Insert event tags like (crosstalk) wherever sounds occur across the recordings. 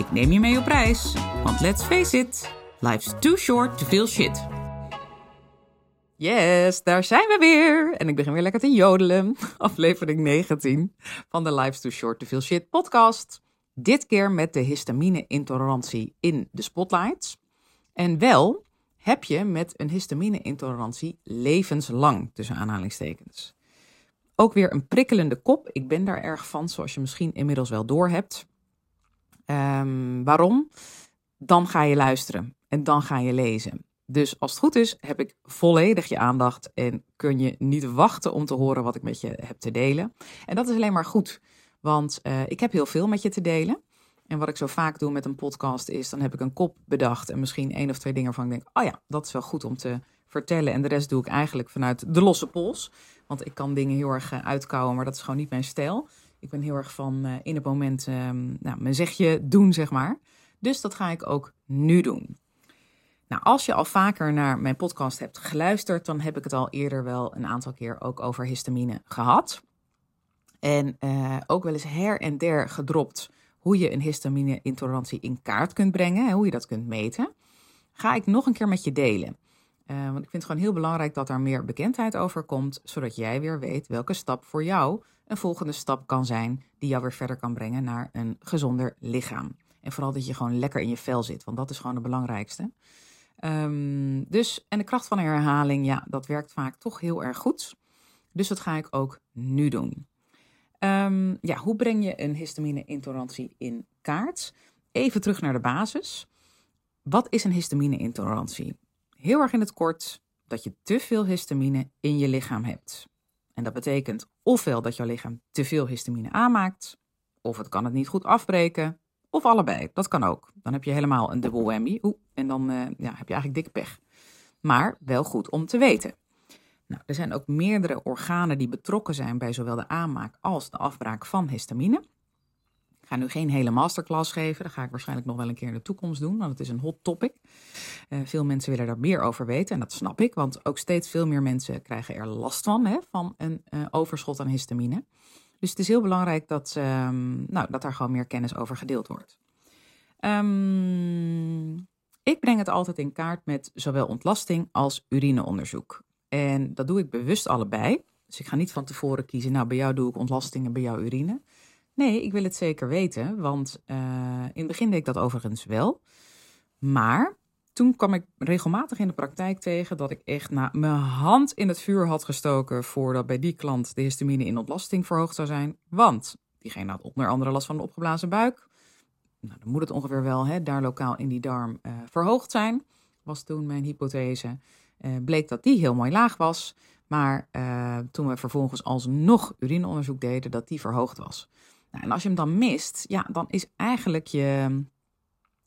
Ik neem je mee op reis, want let's face it, life's too short to feel shit. Yes, daar zijn we weer. En ik begin weer lekker te jodelen. (laughs) Aflevering 19 van de Life's Too Short to Feel Shit podcast. Dit keer met de histamine-intolerantie in de spotlights. En wel heb je met een histamine-intolerantie levenslang, tussen aanhalingstekens. Ook weer een prikkelende kop. Ik ben daar erg van, zoals je misschien inmiddels wel door hebt. Ehm, waarom? Dan ga je luisteren en dan ga je lezen. Dus als het goed is, heb ik volledig je aandacht en kun je niet wachten om te horen wat ik met je heb te delen. En dat is alleen maar goed, want uh, ik heb heel veel met je te delen. En wat ik zo vaak doe met een podcast is, dan heb ik een kop bedacht en misschien één of twee dingen van ik denk, oh ja, dat is wel goed om te vertellen. En de rest doe ik eigenlijk vanuit de losse pols. Want ik kan dingen heel erg uh, uitkouwen, maar dat is gewoon niet mijn stijl. Ik ben heel erg van uh, in het moment um, nou, mijn zegje doen, zeg maar. Dus dat ga ik ook nu doen. Nou, als je al vaker naar mijn podcast hebt geluisterd, dan heb ik het al eerder wel een aantal keer ook over histamine gehad. En uh, ook wel eens her en der gedropt hoe je een histamine-intolerantie in kaart kunt brengen en hoe je dat kunt meten. Ga ik nog een keer met je delen. Uh, want ik vind het gewoon heel belangrijk dat er meer bekendheid over komt, zodat jij weer weet welke stap voor jou een volgende stap kan zijn die jou weer verder kan brengen naar een gezonder lichaam. En vooral dat je gewoon lekker in je vel zit, want dat is gewoon het belangrijkste. Um, dus, en de kracht van herhaling, ja, dat werkt vaak toch heel erg goed. Dus dat ga ik ook nu doen. Um, ja, hoe breng je een histamine-intolerantie in kaart? Even terug naar de basis. Wat is een histamine-intolerantie? Heel erg in het kort dat je te veel histamine in je lichaam hebt. En dat betekent ofwel dat jouw lichaam te veel histamine aanmaakt, of het kan het niet goed afbreken, of allebei. Dat kan ook. Dan heb je helemaal een dubbel whammy. En dan uh, ja, heb je eigenlijk dikke pech. Maar wel goed om te weten. Nou, er zijn ook meerdere organen die betrokken zijn bij zowel de aanmaak als de afbraak van histamine. Ga nu geen hele masterclass geven. Dat ga ik waarschijnlijk nog wel een keer in de toekomst doen, want het is een hot topic. Uh, veel mensen willen daar meer over weten en dat snap ik, want ook steeds veel meer mensen krijgen er last van, hè, van een uh, overschot aan histamine. Dus het is heel belangrijk dat, um, nou, dat daar gewoon meer kennis over gedeeld wordt. Um, ik breng het altijd in kaart met zowel ontlasting als urineonderzoek. En dat doe ik bewust allebei. Dus ik ga niet van tevoren kiezen, nou bij jou doe ik ontlasting en bij jou urine. Nee, ik wil het zeker weten, want uh, in het begin deed ik dat overigens wel. Maar toen kwam ik regelmatig in de praktijk tegen dat ik echt na mijn hand in het vuur had gestoken voordat bij die klant de histamine in ontlasting verhoogd zou zijn. Want diegene had onder andere last van een opgeblazen buik. Nou, dan moet het ongeveer wel hè, daar lokaal in die darm uh, verhoogd zijn, was toen mijn hypothese. Uh, bleek dat die heel mooi laag was, maar toen we vervolgens alsnog urineonderzoek deden, dat die verhoogd was. Nou, en als je hem dan mist, ja, dan is eigenlijk je,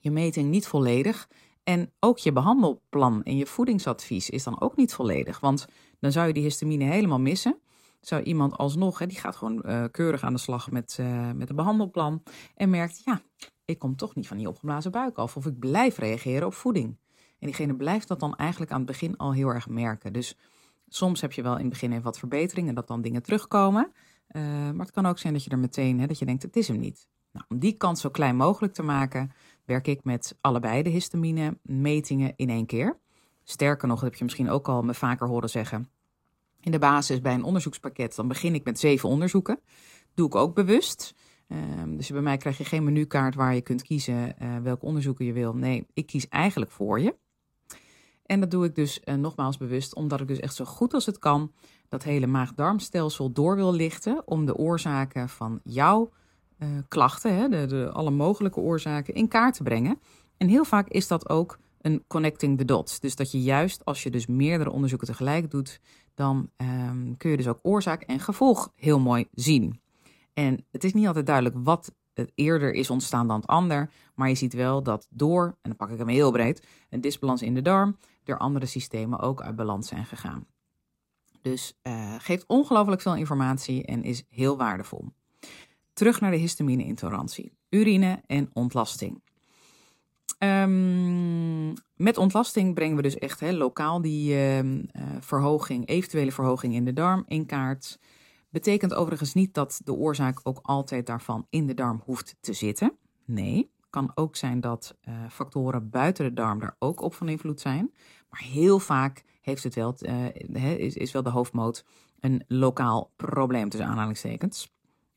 je meting niet volledig. En ook je behandelplan en je voedingsadvies is dan ook niet volledig. Want dan zou je die histamine helemaal missen. Zou iemand alsnog, hè, die gaat gewoon uh, keurig aan de slag met, uh, met een behandelplan. En merkt, ja, ik kom toch niet van die opgeblazen buik af. Of ik blijf reageren op voeding. En diegene blijft dat dan eigenlijk aan het begin al heel erg merken. Dus soms heb je wel in het begin even wat verbeteringen, dat dan dingen terugkomen. Uh, maar het kan ook zijn dat je er meteen, hè, dat je denkt, het is hem niet. Nou, om die kans zo klein mogelijk te maken, werk ik met allebei de histamine metingen in één keer. Sterker nog, dat heb je misschien ook al me vaker horen zeggen. In de basis bij een onderzoekspakket, dan begin ik met zeven onderzoeken. Doe ik ook bewust. Um, dus bij mij krijg je geen menukaart waar je kunt kiezen uh, welke onderzoeken je wil. Nee, ik kies eigenlijk voor je. En dat doe ik dus uh, nogmaals bewust, omdat ik dus echt zo goed als het kan dat hele maag-darmstelsel door wil lichten om de oorzaken van jouw uh, klachten, hè, de, de, alle mogelijke oorzaken, in kaart te brengen. En heel vaak is dat ook een connecting the dots. Dus dat je juist als je dus meerdere onderzoeken tegelijk doet, dan um, kun je dus ook oorzaak en gevolg heel mooi zien. En het is niet altijd duidelijk wat het eerder is ontstaan dan het ander. Maar je ziet wel dat door, en dan pak ik hem heel breed, een disbalans in de darm, er andere systemen ook uit balans zijn gegaan. Dus uh, geeft ongelooflijk veel informatie en is heel waardevol. Terug naar de histamine-intolerantie, urine en ontlasting. Um, met ontlasting brengen we dus echt hè, lokaal die uh, verhoging, eventuele verhoging in de darm in kaart. Betekent overigens niet dat de oorzaak ook altijd daarvan in de darm hoeft te zitten. Nee, kan ook zijn dat uh, factoren buiten de darm daar ook op van invloed zijn. Maar heel vaak heeft het wel, uh, is, is wel de hoofdmoot een lokaal probleem tussen aanhalingstekens.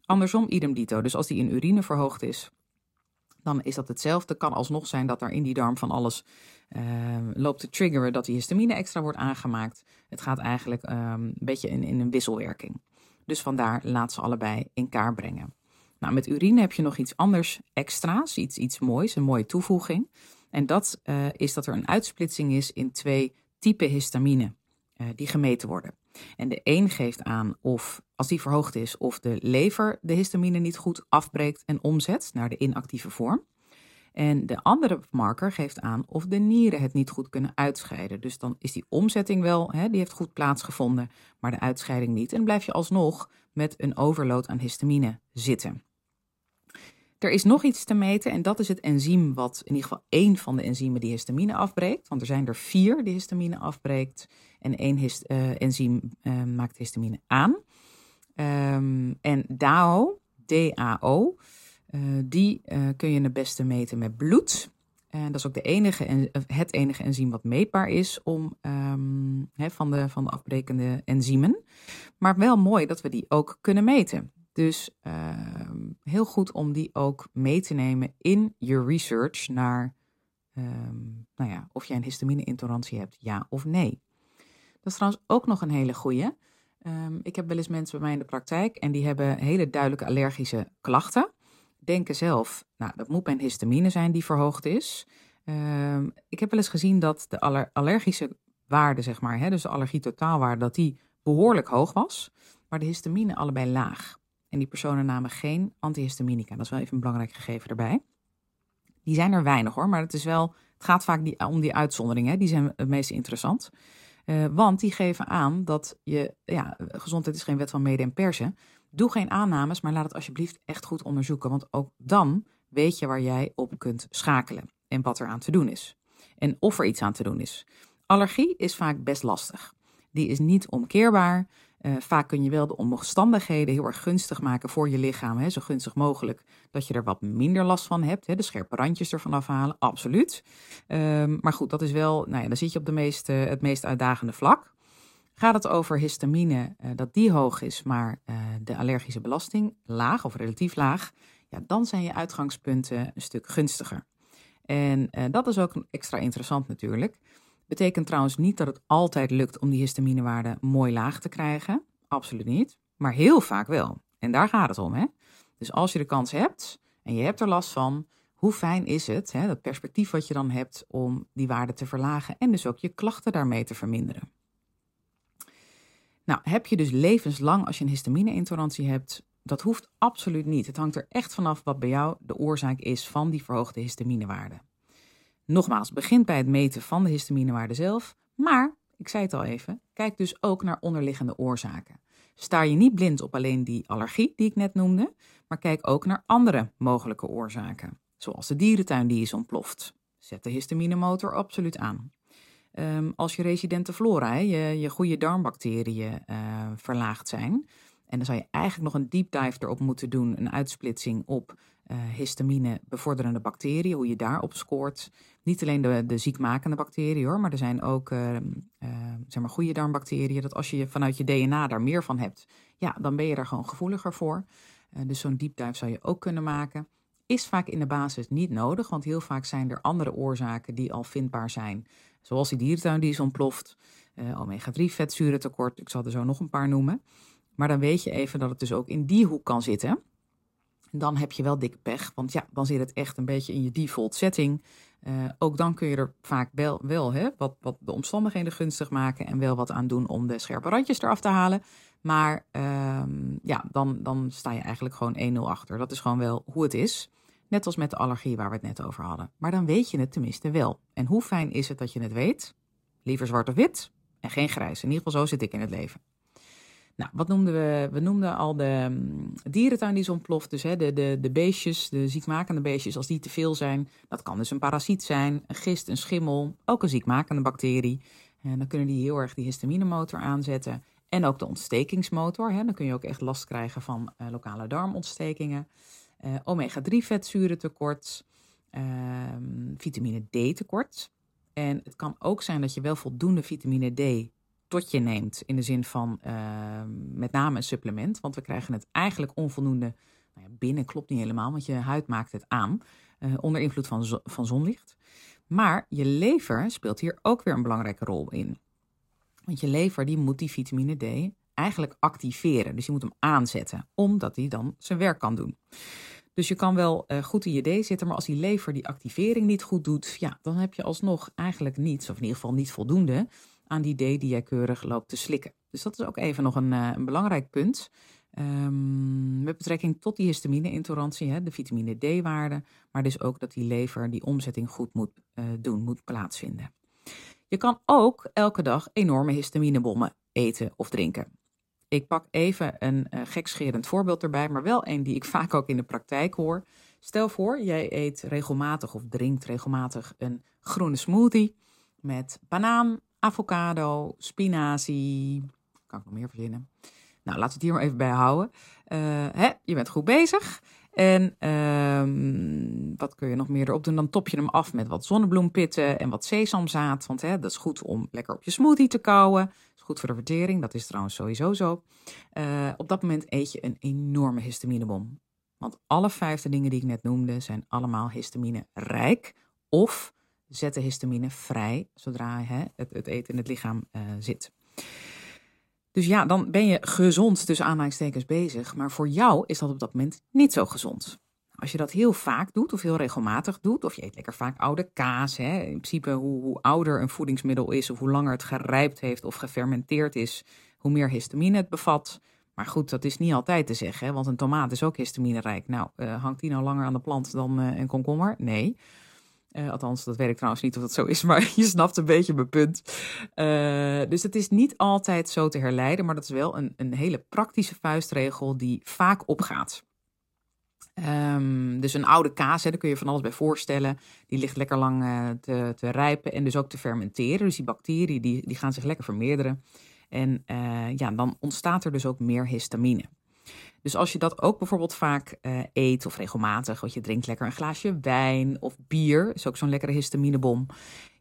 Andersom, idem dito. Dus als die in urine verhoogd is, dan is dat hetzelfde. Kan alsnog zijn dat er in die darm van alles uh, loopt te triggeren dat die histamine extra wordt aangemaakt. Het gaat eigenlijk um, een beetje in, in een wisselwerking. Dus vandaar laat ze allebei in kaart brengen. Nou, met urine heb je nog iets anders extra's, iets, iets moois, een mooie toevoeging. En dat uh, is dat er een uitsplitsing is in twee typen histamine uh, die gemeten worden. En de een geeft aan of, als die verhoogd is, of de lever de histamine niet goed afbreekt en omzet naar de inactieve vorm. En de andere marker geeft aan of de nieren het niet goed kunnen uitscheiden. Dus dan is die omzetting wel, hè, die heeft goed plaatsgevonden, maar de uitscheiding niet. En blijf je alsnog met een overload aan histamine zitten. Er is nog iets te meten en dat is het enzym wat in ieder geval één van de enzymen die histamine afbreekt. Want er zijn er vier die histamine afbreekt en één uh, enzym uh, maakt histamine aan. Um, en DAO, DAO, uh, die kun je het beste meten met bloed. En dat is ook de enige, het enige enzym wat meetbaar is om, he, van, de, van de afbrekende enzymen. Maar wel mooi dat we die ook kunnen meten. Dus uh, heel goed om die ook mee te nemen in je research naar um, nou ja, of jij een histamine-intolerantie hebt, ja of nee. Dat is trouwens ook nog een hele goeie. Um, ik heb wel eens mensen bij mij in de praktijk en die hebben hele duidelijke allergische klachten. Denken zelf, nou, dat moet mijn histamine zijn die verhoogd is. Ik heb wel eens gezien dat de aller allergische waarde, zeg maar, hè, dus de allergie totaalwaarde, dat die behoorlijk hoog was, maar de histamine allebei laag. En die personen namen geen antihistaminica. Dat is wel even een belangrijk gegeven erbij. Die zijn er weinig hoor, maar het, is wel, het gaat vaak om die uitzonderingen. Die zijn het meest interessant. Uh, want die geven aan dat je, ja, gezondheid is geen wet van mede en persen. Doe geen aannames, maar laat het alsjeblieft echt goed onderzoeken. Want ook dan weet je waar jij op kunt schakelen en wat er aan te doen is. En of er iets aan te doen is. Allergie is vaak best lastig. Die is niet omkeerbaar. Uh, vaak kun je wel de omstandigheden heel erg gunstig maken voor je lichaam. Hè, zo gunstig mogelijk dat je er wat minder last van hebt. Hè, de scherpe randjes ervan afhalen, absoluut. Um, maar goed, dat is wel, nou ja, dan zit je op de het meest uitdagende vlak. Gaat het over histamine, uh, dat die hoog is, maar de allergische belasting laag of relatief laag, ja, dan zijn je uitgangspunten een stuk gunstiger. En dat is ook extra interessant natuurlijk. Betekent trouwens niet dat het altijd lukt om die histaminewaarde mooi laag te krijgen. Absoluut niet. Maar heel vaak wel. En daar gaat het om. Hè? Dus als je de kans hebt en je hebt er last van, hoe fijn is het, hè, dat perspectief wat je dan hebt om die waarde te verlagen en dus ook je klachten daarmee te verminderen. Nou, heb je dus levenslang als je een histamine-intolerantie hebt, dat hoeft absoluut niet. Het hangt er echt vanaf wat bij jou de oorzaak is van die verhoogde histaminewaarde. Nogmaals, begint bij het meten van de histaminewaarde zelf, maar, ik zei het al even, kijk dus ook naar onderliggende oorzaken. Sta je niet blind op alleen die allergie die ik net noemde, maar kijk ook naar andere mogelijke oorzaken, zoals de dierentuin die is ontploft. Zet de histaminemotor absoluut aan. Um, als je residente flora, je, je goede darmbacteriën uh, verlaagd zijn, en dan zou je eigenlijk nog een deep dive erop moeten doen, een uitsplitsing op uh, histamine bevorderende bacteriën, hoe je daarop scoort. Niet alleen de, de ziekmakende bacteriën hoor, maar er zijn ook uh, uh, zeg maar goede darmbacteriën. Dat als je vanuit je DNA daar meer van hebt, ja, dan ben je daar gewoon gevoeliger voor. dus zo'n deep dive zou je ook kunnen maken. Is vaak in de basis niet nodig, want heel vaak zijn er andere oorzaken die al vindbaar zijn. Zoals die dierentuin die is ontploft, omega-3 vetzurentekort, ik zal er zo nog een paar noemen. Maar dan weet je even dat het dus ook in die hoek kan zitten dan heb je wel dikke pech. Want ja, dan zit het echt een beetje in je default setting. Uh, ook dan kun je er vaak wel, wel hè, wat, wat de omstandigheden gunstig maken en wel wat aan doen om de scherpe randjes eraf te halen. Maar ehm, ja, dan, dan sta je eigenlijk gewoon 1-0 achter. Dat is gewoon wel hoe het is. Net als met de allergie waar we het net over hadden. Maar dan weet je het tenminste wel. En hoe fijn is het dat je het weet? Liever zwart of wit en geen grijs. In ieder geval zo zit ik in het leven. Nou, wat noemden we? We noemden al de um, dierentuin die is ontploft. Dus hè, de, de, de beestjes, de ziekmakende beestjes, als die te veel zijn. Dat kan dus een parasiet zijn, een gist, een schimmel, ook een ziekmakende bacterie. En dan kunnen die heel erg die histaminemotor aanzetten. En ook de ontstekingsmotor. Hè. Dan kun je ook echt last krijgen van uh, lokale darmontstekingen. Uh, Omega-3 vetzuren tekort. Uh, vitamine D tekort. En het kan ook zijn dat je wel voldoende vitamine D tot je neemt. In de zin van uh, met name een supplement. Want we krijgen het eigenlijk onvoldoende nou ja, binnen. Klopt niet helemaal, want je huid maakt het aan. Uh, onder invloed van, van zonlicht. Maar je lever speelt hier ook weer een belangrijke rol in. Want je lever die moet die vitamine D eigenlijk activeren. Dus je moet hem aanzetten, omdat hij dan zijn werk kan doen. Dus je kan wel uh, goed in je D zitten, maar als die lever die activering niet goed doet, ja, dan heb je alsnog eigenlijk niets, of in ieder geval niet voldoende, aan die D die jij keurig loopt te slikken. Dus dat is ook even nog een, uh, een belangrijk punt. Um, met betrekking tot die histamine-intolerantie, de vitamine D-waarde, maar dus ook dat die lever die omzetting goed moet uh, doen, moet plaatsvinden. Je kan ook elke dag enorme histaminebommen eten of drinken. Ik pak even een uh, gekscherend voorbeeld erbij, maar wel een die ik (laughs) vaak ook in de praktijk hoor. Stel voor, jij eet regelmatig of drinkt regelmatig een groene smoothie met banaan, avocado, spinazie. Kan ik nog meer verzinnen? Nou, laten we het hier maar even bij houden. Uh, hè, je bent goed bezig. En um, wat kun je nog meer erop doen? Dan top je hem af met wat zonnebloempitten en wat sesamzaad. Want hè, dat is goed om lekker op je smoothie te kouwen. Is goed voor de vertering. Dat is trouwens sowieso zo. Uh, op dat moment eet je een enorme histaminebom. Want alle vijfde dingen die ik net noemde zijn allemaal histamine rijk. Of zetten histamine vrij zodra hè, het, het eten in het lichaam uh, zit. Dus ja, dan ben je gezond tussen aanhalingstekens bezig. Maar voor jou is dat op dat moment niet zo gezond. Als je dat heel vaak doet of heel regelmatig doet, of je eet lekker vaak oude kaas. Hè, in principe, hoe, hoe ouder een voedingsmiddel is, of hoe langer het gerijpt heeft of gefermenteerd is, hoe meer histamine het bevat. Maar goed, dat is niet altijd te zeggen, hè, want een tomaat is ook histaminerijk. Nou, uh, hangt die nou langer aan de plant dan uh, een komkommer? Nee. Uh, althans, dat weet ik trouwens niet of dat zo is, maar (laughs) je snapt een beetje mijn punt. Uh, dus het is niet altijd zo te herleiden, maar dat is wel een, een hele praktische vuistregel die vaak opgaat. Um, dus een oude kaas, hè, daar kun je van alles bij voorstellen. Die ligt lekker lang uh, te, te rijpen en dus ook te fermenteren. Dus die bacteriën die, die gaan zich lekker vermeerderen. En ja, dan ontstaat er dus ook meer histamine. Dus als je dat ook bijvoorbeeld vaak uh, eet of regelmatig, want je drinkt lekker een glaasje wijn of bier, is ook zo'n lekkere histaminebom.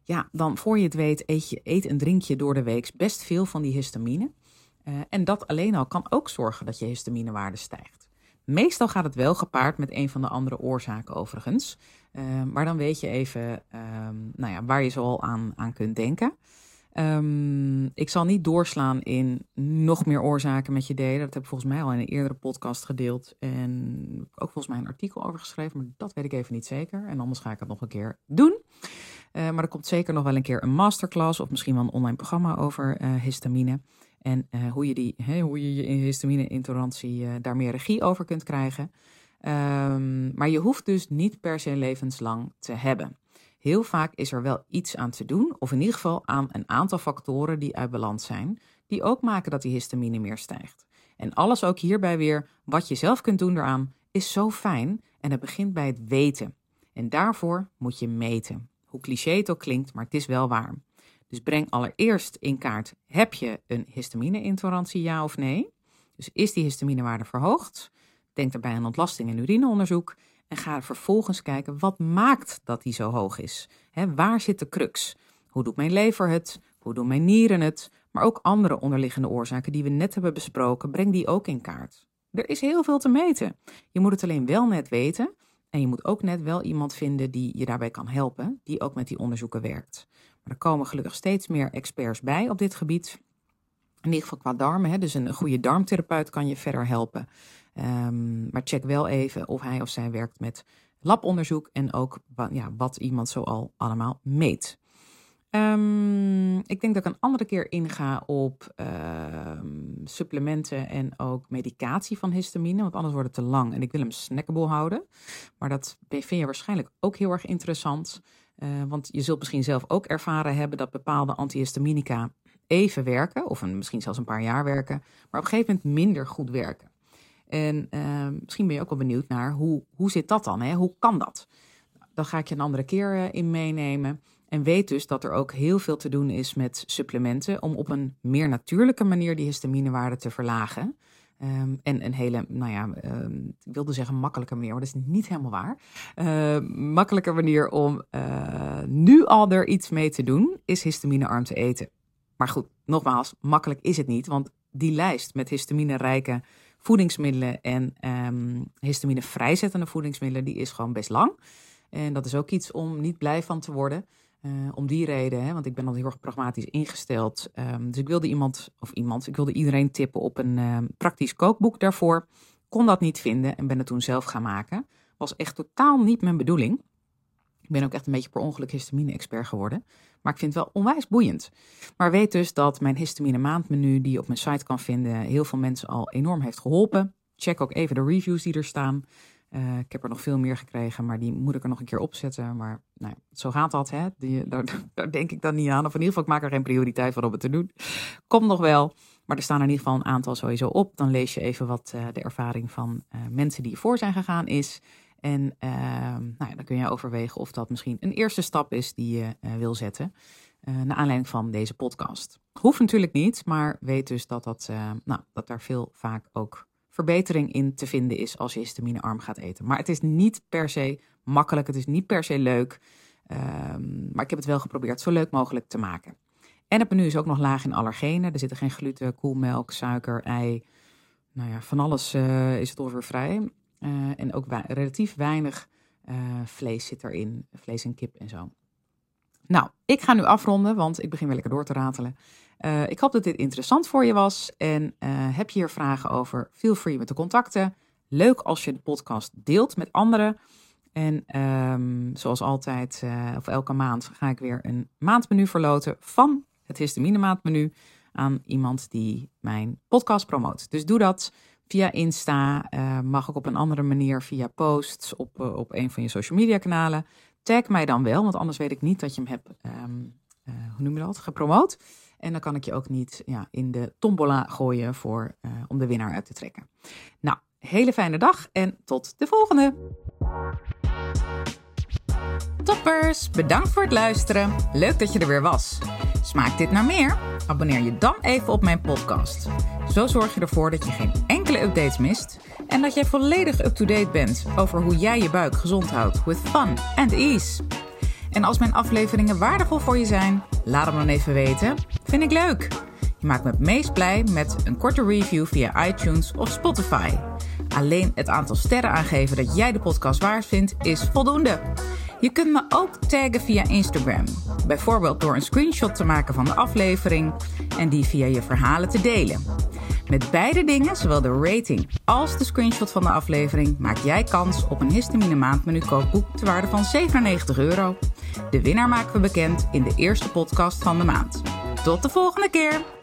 Ja, dan voor je het weet eet, je, eet en drink je door de week best veel van die histamine. Uh, en dat alleen al kan ook zorgen dat je histaminewaarde stijgt. Meestal gaat het wel gepaard met een van de andere oorzaken overigens. Uh, maar dan weet je even nou ja, waar je zoal aan, aan kunt denken. Um, ik zal niet doorslaan in nog meer oorzaken met je delen. Dat heb ik volgens mij al in een eerdere podcast gedeeld. En ook volgens mij een artikel over geschreven. Maar dat weet ik even niet zeker. En anders ga ik het nog een keer doen. Uh, maar er komt zeker nog wel een keer een masterclass. Of misschien wel een online programma over uh, histamine. En uh, hoe je, die, hoe je je histamine-intolerantie daar meer regie over kunt krijgen. Um, maar je hoeft dus niet per se levenslang te hebben. Heel vaak is er wel iets aan te doen, of in ieder geval aan een aantal factoren die uit balans zijn, die ook maken dat die histamine meer stijgt. En alles ook hierbij weer, wat je zelf kunt doen eraan, is zo fijn en het begint bij het weten. En daarvoor moet je meten. Hoe cliché het ook klinkt, maar het is wel waar. Dus breng allereerst in kaart, heb je een histamine-intolerantie, ja of nee? Dus is die histaminewaarde verhoogd? Denk daarbij aan ontlasting en urineonderzoek. En ga vervolgens kijken wat maakt dat die zo hoog is. Waar zit de crux? Hoe doet mijn lever het? Hoe doen mijn nieren het? Maar ook andere onderliggende oorzaken die we net hebben besproken, breng die ook in kaart. Er is heel veel te meten. Je moet het alleen wel net weten. En je moet ook net wel iemand vinden die je daarbij kan helpen, die ook met die onderzoeken werkt. Maar er komen gelukkig steeds meer experts bij op dit gebied. In ieder geval qua darmen. Hè? Dus een goede darmtherapeut kan je verder helpen. Um, maar check wel even of hij of zij werkt met labonderzoek en ook ja, wat iemand zoal allemaal meet. Ehm, ik denk dat ik een andere keer inga op ehm, supplementen en ook medicatie van histamine. Want anders wordt het te lang en ik wil hem snackable houden. Maar dat vind je waarschijnlijk ook heel erg interessant. Uh, want je zult misschien zelf ook ervaren hebben dat bepaalde antihistaminica even werken. Of een, misschien zelfs een paar jaar werken. Maar op een gegeven moment minder goed werken. En uh, misschien ben je ook wel benieuwd naar hoe, hoe zit dat dan? Hè? Hoe kan dat? Dan ga ik je een andere keer uh, in meenemen. En weet dus dat er ook heel veel te doen is met supplementen om op een meer natuurlijke manier die histaminewaarde te verlagen. Um, en een hele, nou ja, um, ik wilde zeggen makkelijke manier, maar dat is niet helemaal waar. Makkelijke manier om uh, nu al er iets mee te doen, is histaminearm te eten. Maar goed, nogmaals, makkelijk is het niet, want die lijst met histamine-rijke voedingsmiddelen en um, histamine vrijzettende voedingsmiddelen, die is gewoon best lang. En dat is ook iets om niet blij van te worden. Uh, om die reden, hè, want ik ben al heel erg pragmatisch ingesteld. Um, dus ik wilde iemand, of iemand, ik wilde iedereen tippen op een uh, praktisch kookboek daarvoor. Kon dat niet vinden en ben het toen zelf gaan maken. Was echt totaal niet mijn bedoeling. Ik ben ook echt een beetje per ongeluk histamine-expert geworden. Maar ik vind het wel onwijs boeiend. Maar weet dus dat mijn histamine maandmenu, die je op mijn site kan vinden, heel veel mensen al enorm heeft geholpen. Check ook even de reviews die er staan. Uh, ik heb er nog veel meer gekregen, maar die moet ik er nog een keer opzetten. Maar nou, zo gaat dat, hè? Die, daar, denk ik dan niet aan. Of in ieder geval, ik maak er geen prioriteit van om het te doen. Komt nog wel. Maar er staan er in ieder geval een aantal sowieso op. Dan lees je even wat uh, de ervaring van uh, mensen die voor zijn gegaan is. En nou ja, dan kun je overwegen of dat misschien een eerste stap is die je wil zetten. naar aanleiding van deze podcast. Hoeft natuurlijk niet, maar weet dus dat, dat, nou, dat daar veel vaak ook verbetering in te vinden is als je histaminearm gaat eten. Maar het is niet per se makkelijk, het is niet per se leuk. Um, maar ik heb het wel geprobeerd zo leuk mogelijk te maken. En het menu is ook nog laag in allergenen. Er zitten geen gluten, koelmelk, suiker, ei. Nou ja, van alles uh, is het ongeveer vrij. Uh, en ook relatief weinig uh, vlees zit erin. Vlees en kip en zo. Nou, ik ga nu afronden, want ik begin weer lekker door te ratelen. Uh, ik hoop dat dit interessant voor je was. En heb je hier vragen over, feel free met te contacten. Leuk als je de podcast deelt met anderen. En um, zoals altijd, of elke maand, ga ik weer een maandmenu verloten van het histamine maandmenu aan iemand die mijn podcast promoot. Dus doe dat via Insta, mag ook op een andere manier via posts op, op een van je social media kanalen. Tag mij dan wel, want anders weet ik niet dat je hem hebt, um, hoe noem je dat, gepromoot. En dan kan ik je ook niet ja, in de tombola gooien voor, om de winnaar uit te trekken. Nou, hele fijne dag en tot de volgende. Toppers, bedankt voor het luisteren. Leuk dat je er weer was. Smaakt dit naar meer? Abonneer je dan even op mijn podcast. Zo zorg je ervoor dat je geen enkele updates mist en dat jij volledig up-to-date bent over hoe jij je buik gezond houdt with fun and ease. En als mijn afleveringen waardevol voor je zijn, laat hem dan even weten. Vind ik leuk. Je maakt me het meest blij met een korte review via iTunes of Spotify. Alleen het aantal sterren aangeven dat jij de podcast waard vindt is voldoende. Je kunt me ook taggen via Instagram. Bijvoorbeeld door een screenshot te maken van de aflevering en die via je verhalen te delen. Met beide dingen, zowel de rating als de screenshot van de aflevering, maak jij kans op een histamine maandmenu kookboek te waarde van 97 euro. De winnaar maken we bekend in de eerste podcast van de maand. Tot de volgende keer!